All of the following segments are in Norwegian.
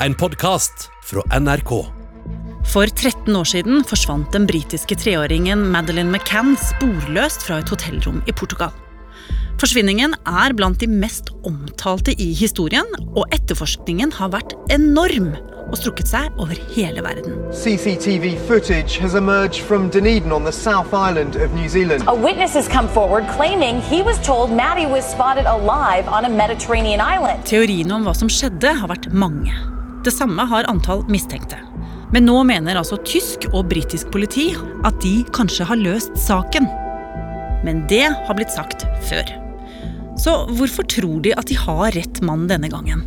en podkast fra NRK. For 13 år siden forsvant den britiske treåringen Madeleine McCann sporløst fra et hotellrom i Portugal. Forsvinningen er blant de mest omtalte i historien, og etterforskningen har vært enorm og strukket seg over hele verden. CCTV footage has emerged from Dunedin on the South Island of New Zealand. A witness has come forward claiming he was told Maddie was spotted alive on a Mediterranean island. Teoriene om hva som skjedde, har vært mange. Det samme har antall mistenkte. Men nå mener altså tysk og britisk politi at de kanskje har løst saken. Men det har blitt sagt før. Så hvorfor tror de at de har rett mann denne gangen?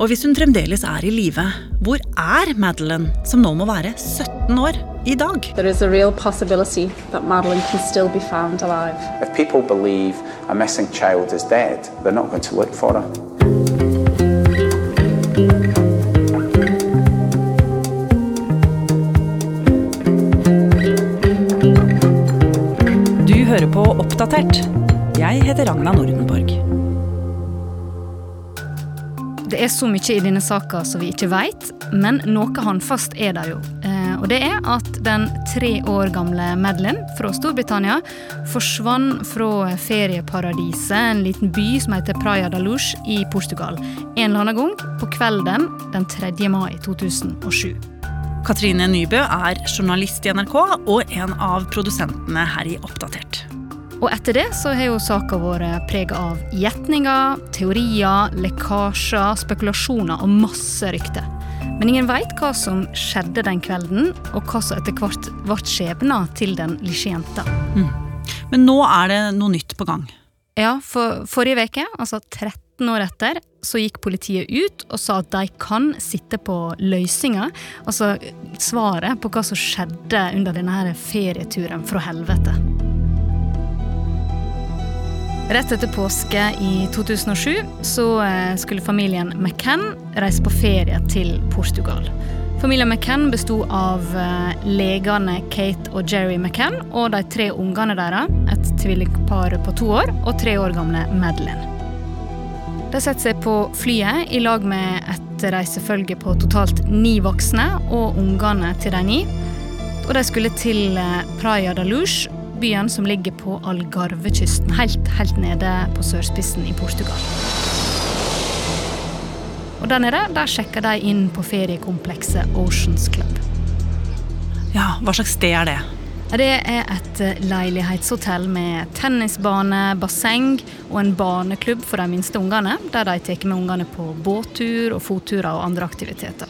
Og hvis hun fremdeles er i live, hvor er Madeleine, som nå må være 17 år, i dag? There is a real possibility that Madeline can still be found alive. If people believe a missing child is dead, they're not going to look for her. Oppdatert. Jeg heter Ragna Nordenborg. Det er så mye i denne saka som vi ikke vet, men noe håndfast er det jo. Eh, og det er at den tre år gamle Madeline fra Storbritannia forsvant fra ferieparadiset, en liten by som heter Praia da Luz i Portugal, en eller annen gang på kvelden den 3. mai 2007. Katrine Nybø er journalist i NRK og en av produsentene her i Oppdatert. Og etter det så har jo saka vært prega av gjetninger, teorier, lekkasjer, spekulasjoner og masse rykter. Men ingen veit hva som skjedde den kvelden, og hva som etter hvert ble skjebna til den lille jenta. Men nå er det noe nytt på gang. Ja, for forrige uke, altså 13 år etter, så gikk politiet ut og sa at de kan sitte på løsninga, altså svaret på hva som skjedde under denne ferieturen fra helvete. Rett etter påske i 2007 så eh, skulle familien McCann reise på ferie til Portugal. Familien McCann besto av eh, legene Kate og Jerry McCann og de tre ungene deres, et tvillingpar på to år og tre år gamle Madeline. De setter seg på flyet i lag med et reisefølge på totalt ni voksne og ungene til de ni. Og de skulle til eh, Praia da Luz, byen som ligger på Algarvekysten, helt, helt nede på sørspissen i Portugal. Og der nede der sjekker de inn på feriekomplekset Oceans Club. Ja, Hva slags sted er det? Det er et eh, leilighetshotell med tennisbane, basseng og en barneklubb for de minste ungene, der de tar med ungene på båttur og fotturer og andre aktiviteter.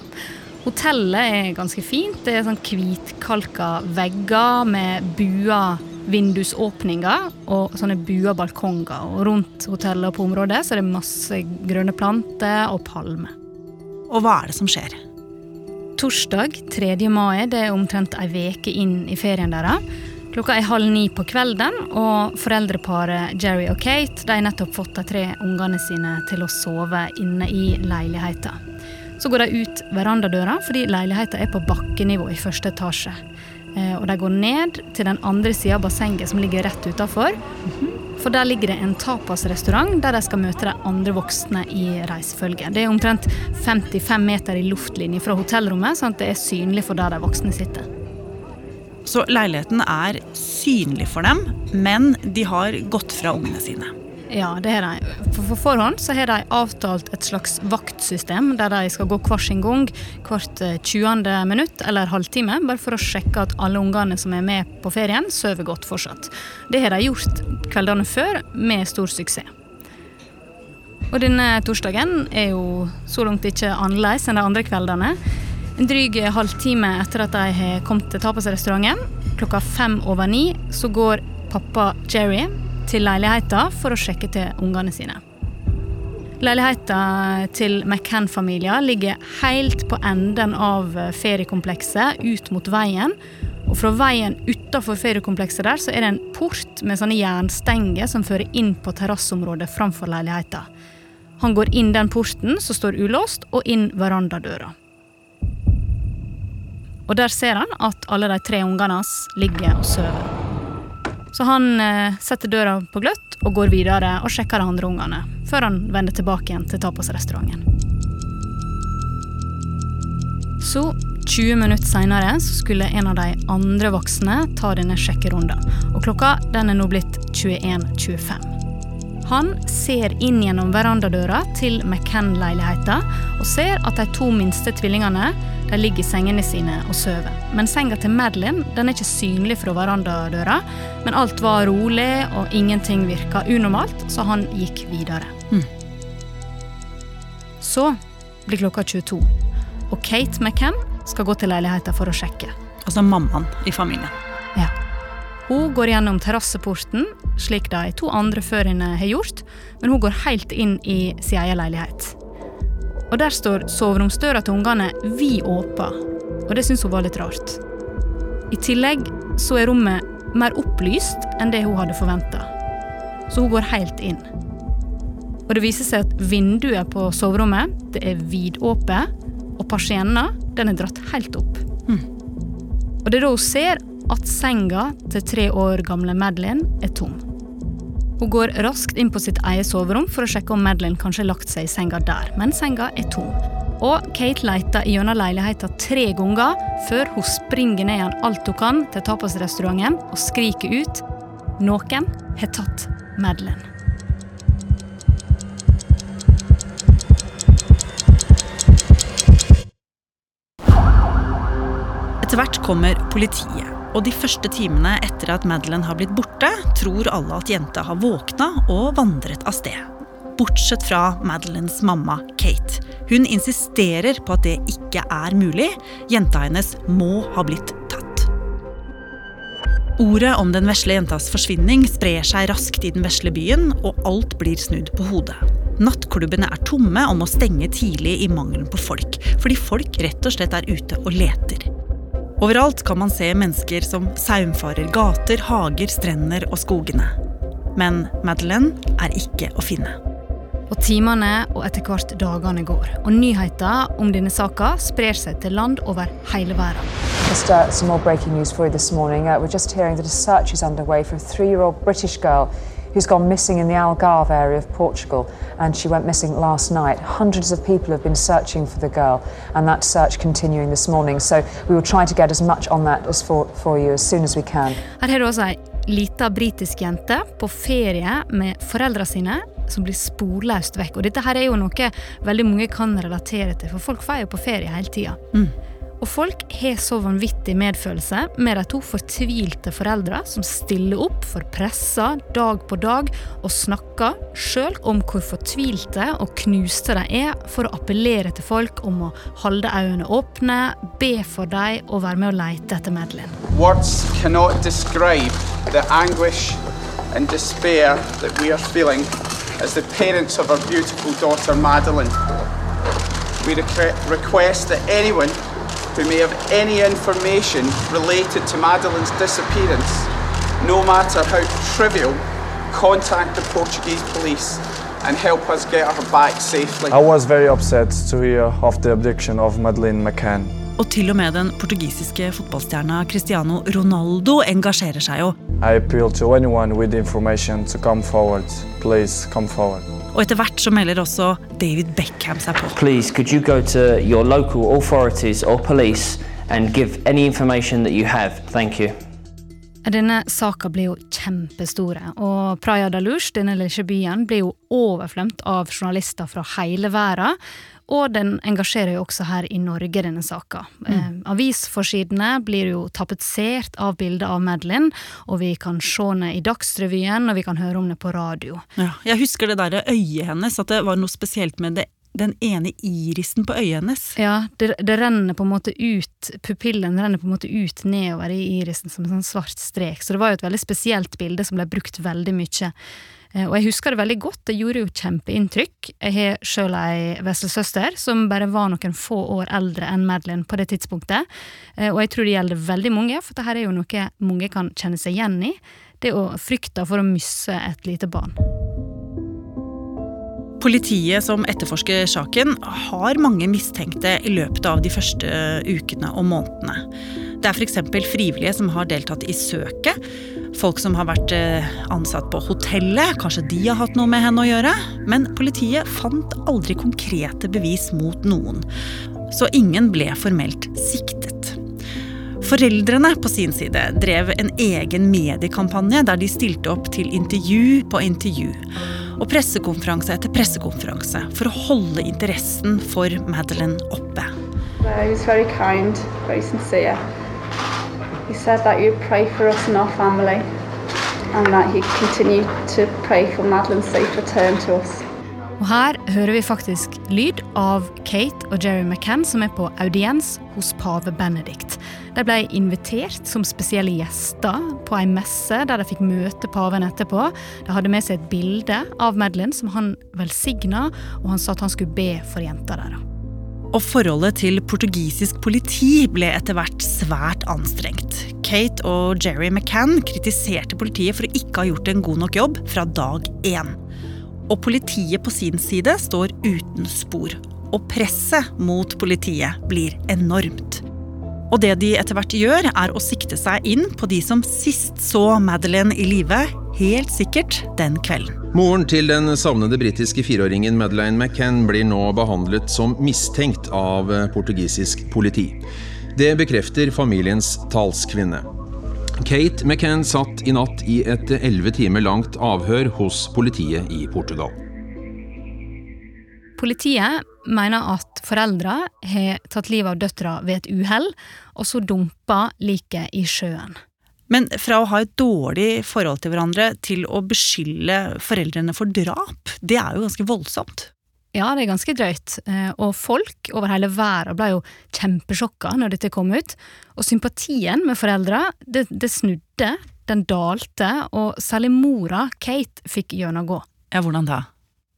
Hotellet er ganske fint. Det er sånn hvitkalka vegger med bua vindusåpninger og sånne bua balkonger. Og rundt hotellet og på området så er det masse grønne planter og palmer. Og hva er det som skjer? Torsdag 3. mai, det er omtrent ei veke inn i ferien deres. Klokka er halv ni på kvelden, og foreldreparet Jerry og Kate de har nettopp fått de tre ungene sine til å sove inne i leiligheten. Så går de ut verandadøra, fordi leiligheten er på bakkenivå i første etasje. Eh, Og de går ned til den andre sida av bassenget, som ligger rett utafor. For der ligger det en tapasrestaurant der de skal møte de andre voksne i reisefølget. Det er omtrent 55 meter i luftlinje fra hotellrommet, sånn at det er synlig for der de voksne sitter. Så leiligheten er synlig for dem, men de har gått fra ungene sine. Ja, det har de. For, for forhånd så har de avtalt et slags vaktsystem der de skal gå hver sin gang hvert eh, 20. minutt eller halvtime, bare for å sjekke at alle ungene som er med på ferien, sover godt fortsatt. Det har de gjort kveldene før med stor suksess. Og denne torsdagen er jo så langt ikke annerledes enn de andre kveldene. En dryg halvtime etter at de har kommet til tapasrestauranten, klokka fem over ni, så går pappa Jerry til leiligheten for å sjekke til ungene sine. Leiligheten til McCann-familien ligger helt på enden av feriekomplekset ut mot veien. Og fra veien utafor feriekomplekset der så er det en port med sånne jernstenger som fører inn på terrasseområdet framfor leiligheten. Han går inn den porten som står ulåst, og inn verandadøra. Og der ser han at alle de tre ungene hans ligger og sover. Så han eh, setter døra på gløtt og går videre og sjekker de andre ungene, før han vender tilbake igjen til tapasrestauranten. Så 20 minutter seinere skulle en av de andre voksne ta denne sjekkerunden. Og klokka den er nå blitt 21.25. Han ser inn gjennom verandadøra til McCann-leiligheten og ser at de to minste tvillingene de ligger i sengene sine og sover. Men senga til Madeline den er ikke synlig fra verandadøra, men alt var rolig og ingenting virka unormalt, så han gikk videre. Så blir klokka 22, og Kate McCann skal gå til leiligheten for å sjekke. Altså mammaen i familien. Hun går gjennom terrasseporten, slik de to andre før henne har gjort, men hun går helt inn i sin egen leilighet. Og Der står soveromsdøra til ungene vid åpen, og det syns hun var litt rart. I tillegg så er rommet mer opplyst enn det hun hadde forventa, så hun går helt inn. Og Det viser seg at vinduet på soverommet det er vidåpent, og persienna den er dratt helt opp. Og det er da hun ser at senga til tre år gamle Madeline er tom. Hun går raskt inn på sitt eget soverom for å sjekke om Madeline kanskje har lagt seg i senga der, men senga er tom. Og Kate leter gjennom leiligheten tre ganger før hun springer ned igjen alt hun kan til tapasrestauranten og skriker ut Noen har tatt Madeline. Etter hvert kommer politiet, og de første timene etter at Madeleine har blitt borte, tror alle at jenta har våkna og vandret av sted. Bortsett fra Madeleines mamma Kate. Hun insisterer på at det ikke er mulig. Jenta hennes må ha blitt tatt. Ordet om den vesle jentas forsvinning sprer seg raskt i den vesle byen, og alt blir snudd på hodet. Nattklubbene er tomme og må stenge tidlig i mangelen på folk, fordi folk rett og slett er ute og leter. Overalt kan man se mennesker som saumfarer gater, hager, strender og skogene. Men Madeleine er ikke å finne. Og timene og etter hvert dagene går. Og nyheter om denne saka sprer seg til land over hele verden. Just uh, some more breaking news for you this morning. Uh, we're just hearing that a search is underway for a three year old British girl who's gone missing in the Algarve area of Portugal, and she went missing last night. Hundreds of people have been searching for the girl, and that search continuing this morning. So we will try to get as much on that as for, for you as soon as we can. Her har du også ei lita britisk jente på ferie med foreldrene sine som blir sporløst vekk. Og dette her er jo noe veldig mange kan relatere til, for folk får jo på ferie hele tida. Og folk har så vanvittig medfølelse med de to fortvilte foreldra som stiller opp for pressa dag på dag og snakker sjøl om hvor fortvilte og knuste de er, for å appellere til folk om å holde øynene åpne, be for dem og være med å lete etter Madeline. Words cannot describe the anguish and despair that we are feeling as the parents of our beautiful daughter Madeline. We requ- request that anyone who may have any information related to Madeline's disappearance, no matter how trivial, contact the Portuguese police and help us get her back safely. I was very upset to hear of the abduction of Madeleine McCann. Og til og med den portugisiske fotballstjerna Cristiano Ronaldo engasjerer seg jo. I appeal to anyone with information to come forward. Please come forward. Og etter hvert så melder også David Beckham seg på. Please, could you go to your local authorities or police and give any information that you have? Thank you. Denne saka blir jo kjempestore, og Praia da Luz, denne lille byen, blir jo overflømt av journalister fra hele verden. Og den engasjerer jo også her i Norge, denne saka. Eh, avisforsidene blir jo tapetsert av bilder av Madeline, og vi kan se henne i Dagsrevyen, og vi kan høre om det på radio. Ja, jeg husker det der øyet hennes, at det var noe spesielt med det, den ene irisen på øyet hennes. Ja, det, det renner på en måte ut, pupillen renner på en måte ut nedover i irisen som en sånn svart strek, så det var jo et veldig spesielt bilde som ble brukt veldig mye. Eh, Og jeg husker det veldig godt, det gjorde jo kjempeinntrykk. Jeg har sjøl ei veslesøster som bare var noen få år eldre enn Madeline på det tidspunktet. Eh, Og jeg tror det gjelder veldig mange, for dette er jo noe mange kan kjenne seg igjen i. Det å frykte for å miste et lite barn. Politiet som etterforsker saken, har mange mistenkte i løpet av de første ukene og månedene. Det er f.eks. frivillige som har deltatt i søket. Folk som har vært eh, ansatt på hotellet, kanskje de har hatt noe med henne å gjøre. Men politiet fant aldri konkrete bevis mot noen. så ingen ble formelt siktet. Foreldrene på sin side drev en egen mediekampanje der de stilte opp til intervju på intervju og pressekonferanse etter pressekonferanse for å holde interessen for Madeleine oppe. He was very kind, very sincere. He said that you'd pray for us and our family, and that he'd continue to for Madeleine's safe return to us. Og her hører vi faktisk lyd av Kate og Jerry McCann som er på audiens hos pave Benedict. De ble invitert som spesielle gjester på ei messe der de fikk møte paven etterpå. De hadde med seg et bilde av Madeleine som han velsigna, og han sa at han skulle be for jenta der. Og forholdet til portugisisk politi ble etter hvert svært anstrengt. Kate og Jerry McCann kritiserte politiet for å ikke ha gjort en god nok jobb fra dag én. Og politiet på sin side står uten spor. Og presset mot politiet blir enormt. Og det de etter hvert gjør, er å sikte seg inn på de som sist så Madeleine i live, helt sikkert den kvelden. Moren til den savnede britiske fireåringen Madeleine McCann blir nå behandlet som mistenkt av portugisisk politi. Det bekrefter familiens talskvinne. Kate McCann satt i natt i et elleve timer langt avhør hos politiet i Portugal. Politiet mener at foreldra har tatt livet av døtra ved et uhell, og så dumpa liket i sjøen. Men fra å ha et dårlig forhold til hverandre til å beskylde foreldrene for drap, det er jo ganske voldsomt. Ja, det er ganske drøyt. Eh, og folk over hele verden ble jo kjempesjokka når dette kom ut. Og sympatien med foreldra, det, det snudde, den dalte, og særlig mora, Kate, fikk gjennomgå. Ja, hvordan da?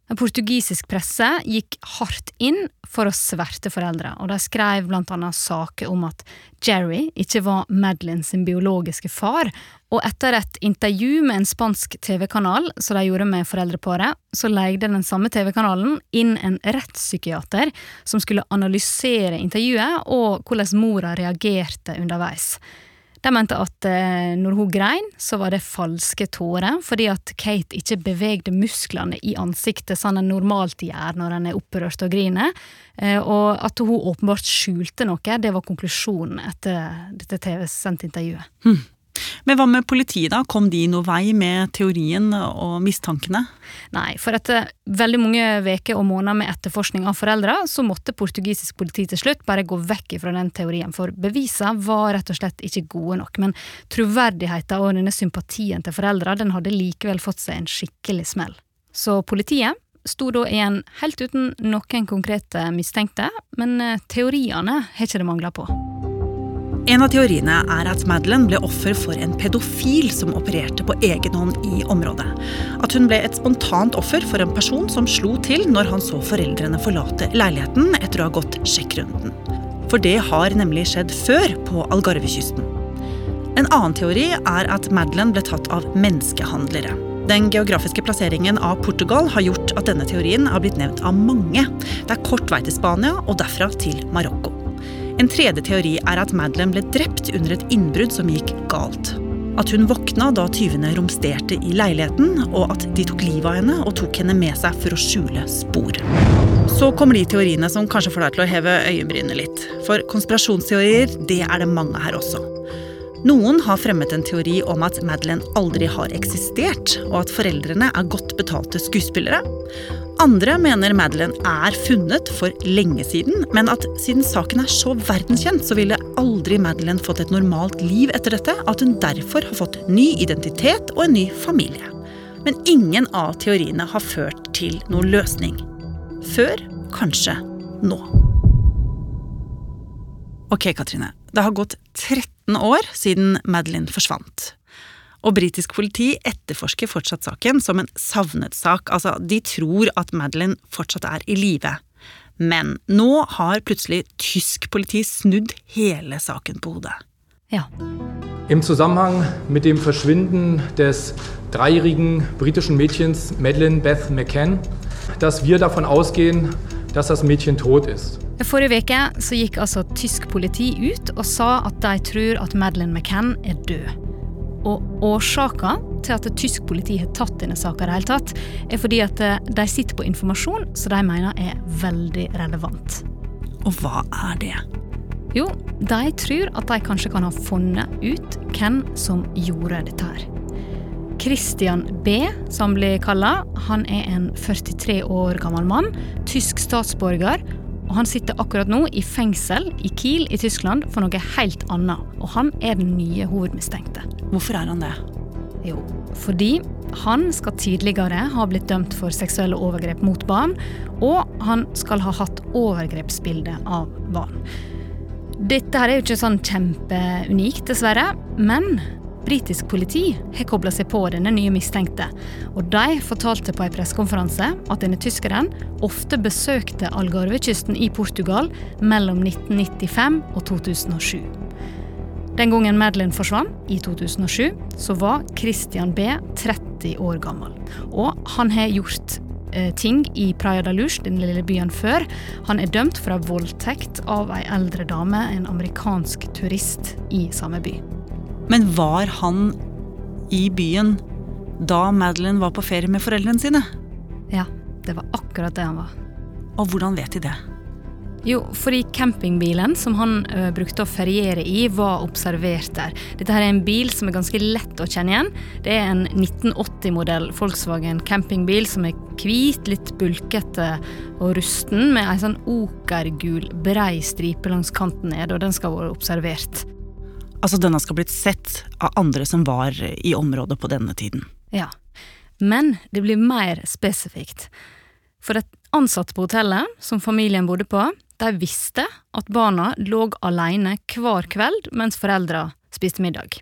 En portugisisk presse gikk hardt inn for å sverte foreldre, og de skrev blant annet saker om at Jerry ikke var Madeline sin biologiske far, og etter et intervju med en spansk TV-kanal som de gjorde med foreldreparet, så leide den samme TV-kanalen inn en rettspsykiater som skulle analysere intervjuet og hvordan mora reagerte underveis. De mente at eh, når hun grein, så var det falske tårer, fordi at Kate ikke bevegde musklene i ansiktet sånn en normalt gjør når en er opprørt og griner, eh, og at hun åpenbart skjulte noe. Det var konklusjonen etter dette TV-sendte intervjuet. Hm. Men hva med politiet, da? Kom de noe vei med teorien og mistankene? Nei, for etter veldig mange uker og måneder med etterforskning av foreldre, så måtte portugisisk politi til slutt bare gå vekk fra den teorien, for bevisene var rett og slett ikke gode nok. Men troverdigheten og denne sympatien til foreldre, den hadde likevel fått seg en skikkelig smell. Så politiet sto da igjen helt uten noen konkrete mistenkte, men eh, teoriene har ikke det mangla på. En av teoriene er at Madeleine ble offer for en pedofil som opererte på egen hånd i området. At hun ble et spontant offer for en person som slo til når han så foreldrene forlate leiligheten etter å ha gått sjekkrunden. For det har nemlig skjedd før på Algarvekysten. En annen teori er at Madeleine ble tatt av menneskehandlere. Den geografiske plasseringen av Portugal har gjort at denne teorien har blitt nevnt av mange. Det er kort vei til Spania og derfra til Marokko. En tredje teori er at Madeleine ble drept under et innbrudd som gikk galt. At hun våkna da tyvene romsterte i leiligheten, og at de tok livet av henne og tok henne med seg for å skjule spor. Så kommer de teoriene som kanskje får deg til å heve øyenbrynene litt. For konspirasjonsteorier, det er det mange her også. Noen har fremmet en teori om at Madeleine aldri har eksistert, og at foreldrene er godt betalte skuespillere. Andre mener Madeleine er funnet for lenge siden, men at siden saken er så verdenskjent, så ville aldri Madeleine fått et normalt liv etter dette, at hun derfor har fått ny identitet og en ny familie. Men ingen av teoriene har ført til noen løsning. Før kanskje nå. Ok, Katrine. Det har gått 13 år siden Madeleine forsvant. Og britisk politi etterforsker fortsatt saken som en savnet sak. Altså, de tror at Madeleine fortsatt er i live. Men nå har plutselig tysk politi snudd hele saken på hodet. Ja. Im Zusammenhang mit dem Verschwinden des dreijährigen britischen Mädchens Madeleine Beth McCann, dass wir davon ausgehen, dass das Mädchen tot ist. Forrige uke så gikk altså tysk politi ut og sa at de tror at Madeleine McCann er død. Og årsaka til at tysk politi har tatt denne saka, er fordi at de sitter på informasjon som de mener er veldig relevant. Og hva er det? Jo, de tror at de kanskje kan ha funnet ut hvem som gjorde dette her. Christian B, som blir kalla, han er en 43 år gammel mann, tysk statsborger. Og Han sitter akkurat nå i fengsel i Kiel i Tyskland for noe helt annet. Og han er den nye hovedmistenkte. Hvorfor er han det? Jo, fordi han skal tidligere ha blitt dømt for seksuelle overgrep mot barn, og han skal ha hatt overgrepsbilde av barn. Dette her er jo ikke sånn kjempeunikt, dessverre, men britisk politi har kobla seg på denne nye mistenkte. Og de fortalte på en pressekonferanse at denne tyskeren ofte besøkte Algarvekysten i Portugal mellom 1995 og 2007. Den gangen Madeleine forsvant, i 2007, så var Christian B 30 år gammel. Og han har gjort eh, ting i Praia da Luz, den lille byen før. Han er dømt for voldtekt av ei eldre dame, en amerikansk turist i samme by. Men var han i byen da Madeline var på ferie med foreldrene sine? Ja, det var akkurat det han var. Og hvordan vet de det? Jo, fordi campingbilen som han ø, brukte å feriere i, var observert der. Dette her er en bil som er ganske lett å kjenne igjen. Det er en 1980-modell Volkswagen campingbil som er hvit, litt bulkete og rusten, med ei sånn okergul, brei stripe langs kanten ned, og den skal ha vært observert. Altså denne skal blitt sett av andre som var i området på denne tiden. Ja. Men det blir mer spesifikt. For et ansatte på hotellet, som familien bodde på, de visste at barna lå alene hver kveld mens foreldra spiste middag.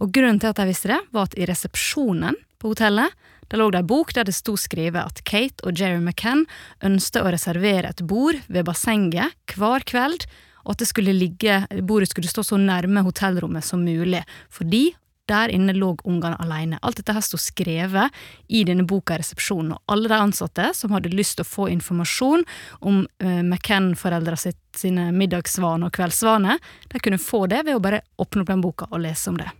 Og grunnen til at de visste det, var at i resepsjonen på hotellet der lå det ei bok der det sto skrevet at Kate og Jerry McCann ønsket å reservere et bord ved bassenget hver kveld, og at det skulle ligge, bordet skulle stå så nærme hotellrommet som mulig, fordi der inne lå ungene alene. Alt dette her sto skrevet i denne boka i resepsjonen, og alle de ansatte som hadde lyst til å få informasjon om uh, McCann-foreldra sine middagsvaner og kveldsvaner, de kunne få det ved å bare åpne opp den boka og lese om det.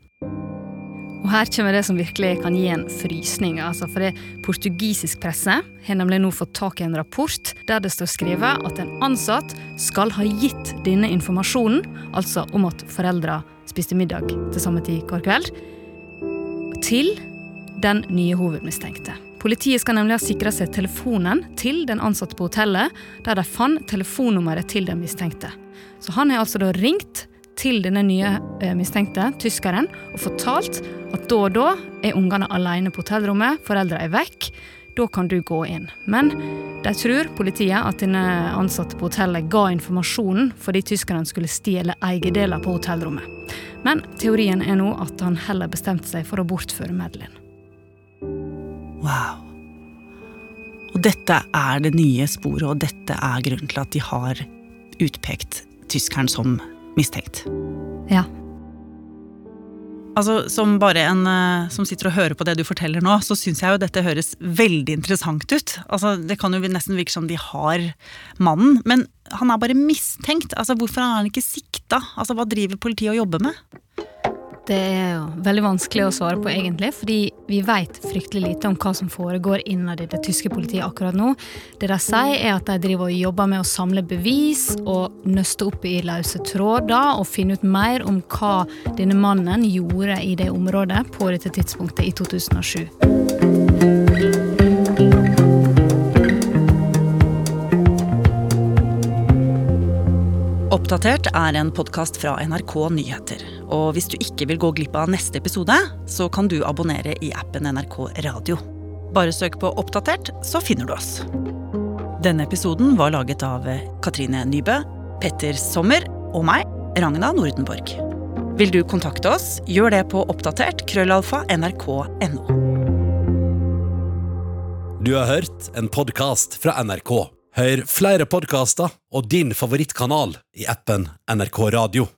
Og her kommer det som virkelig kan gi en frysning. altså For det portugisisk presse har nemlig nå fått tak i en rapport der det står skrevet at en ansatt skal ha gitt denne informasjonen, altså om at foreldra spiste middag til samme tid hver kveld, til den nye hovedmistenkte. Politiet skal nemlig ha sikra seg telefonen til den ansatte på hotellet, der de fant telefonnummeret til den mistenkte. Så han har altså da ringt til denne nye eh, mistenkte, tyskeren, og fortalt at da og da er ungene alene på hotellrommet, foreldra er vekk, da kan du gå inn. Men de tror, politiet, at denne ansatte på hotellet ga informasjonen fordi tyskerne skulle stjele eiendeler på hotellrommet. Men teorien er nå at han heller bestemte seg for å bortføre Madeline. Wow. Og dette er det nye sporet, og dette er grunnen til at de har utpekt tyskeren som mistenkt. Ja. Altså, Som bare en uh, som sitter og hører på det du forteller nå, så syns jeg jo dette høres veldig interessant ut. Altså, Det kan jo nesten virke som de har mannen, men han er bare mistenkt. Altså, Hvorfor er han ikke sikta? Altså, Hva driver politiet og jobber med? Det er jo veldig vanskelig å svare på, egentlig, fordi vi vet fryktelig lite om hva som foregår innad i det tyske politiet akkurat nå. Det de sier, er at de driver og jobber med å samle bevis og nøste opp i løse tråder og finne ut mer om hva denne mannen gjorde i det området på dette tidspunktet i 2007. Oppdatert er en podkast fra NRK Nyheter. Og hvis du ikke vil gå glipp av neste episode, så kan du abonnere i appen NRK Radio. Bare søk på Oppdatert, så finner du oss. Denne episoden var laget av Katrine Nybø, Petter Sommer og meg, Ragna Nordenborg. Vil du kontakte oss, gjør det på oppdatert krøllalfa nrk.no. Du har hørt en podkast fra NRK. Hør flere podkaster og din favorittkanal i appen NRK Radio.